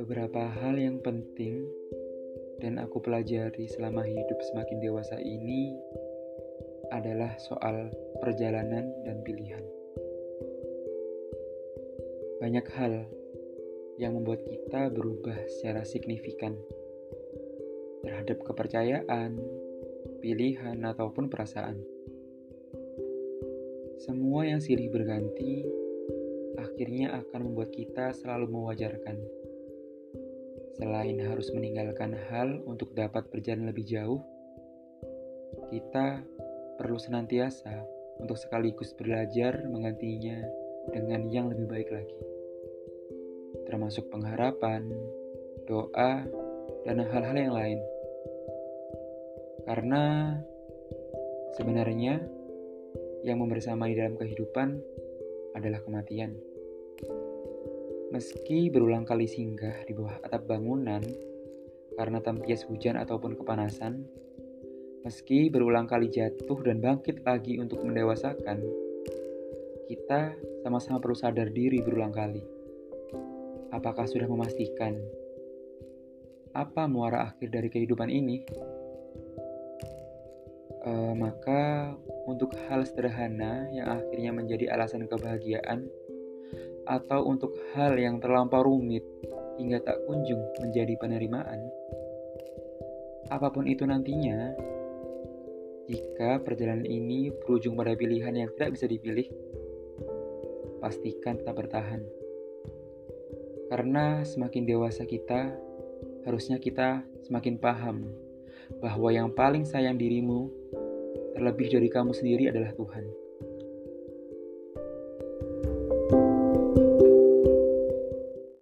Beberapa hal yang penting dan aku pelajari selama hidup semakin dewasa ini adalah soal perjalanan dan pilihan. Banyak hal yang membuat kita berubah secara signifikan terhadap kepercayaan, pilihan, ataupun perasaan. Semua yang silih berganti akhirnya akan membuat kita selalu mewajarkan. Selain harus meninggalkan hal untuk dapat berjalan lebih jauh, kita perlu senantiasa untuk sekaligus belajar menggantinya dengan yang lebih baik lagi. Termasuk pengharapan, doa, dan hal-hal yang lain. Karena sebenarnya yang membersamai dalam kehidupan adalah kematian. Meski berulang kali singgah di bawah atap bangunan karena tampias hujan ataupun kepanasan, Meski berulang kali jatuh dan bangkit lagi untuk mendewasakan, kita sama-sama perlu sadar diri berulang kali. Apakah sudah memastikan apa muara akhir dari kehidupan ini? E, maka untuk hal sederhana yang akhirnya menjadi alasan kebahagiaan atau untuk hal yang terlampau rumit hingga tak kunjung menjadi penerimaan, apa pun itu nantinya, jika perjalanan ini berujung pada pilihan yang tidak bisa dipilih, pastikan tetap bertahan. Karena semakin dewasa kita, harusnya kita semakin paham bahwa yang paling sayang dirimu, terlebih dari kamu sendiri adalah Tuhan.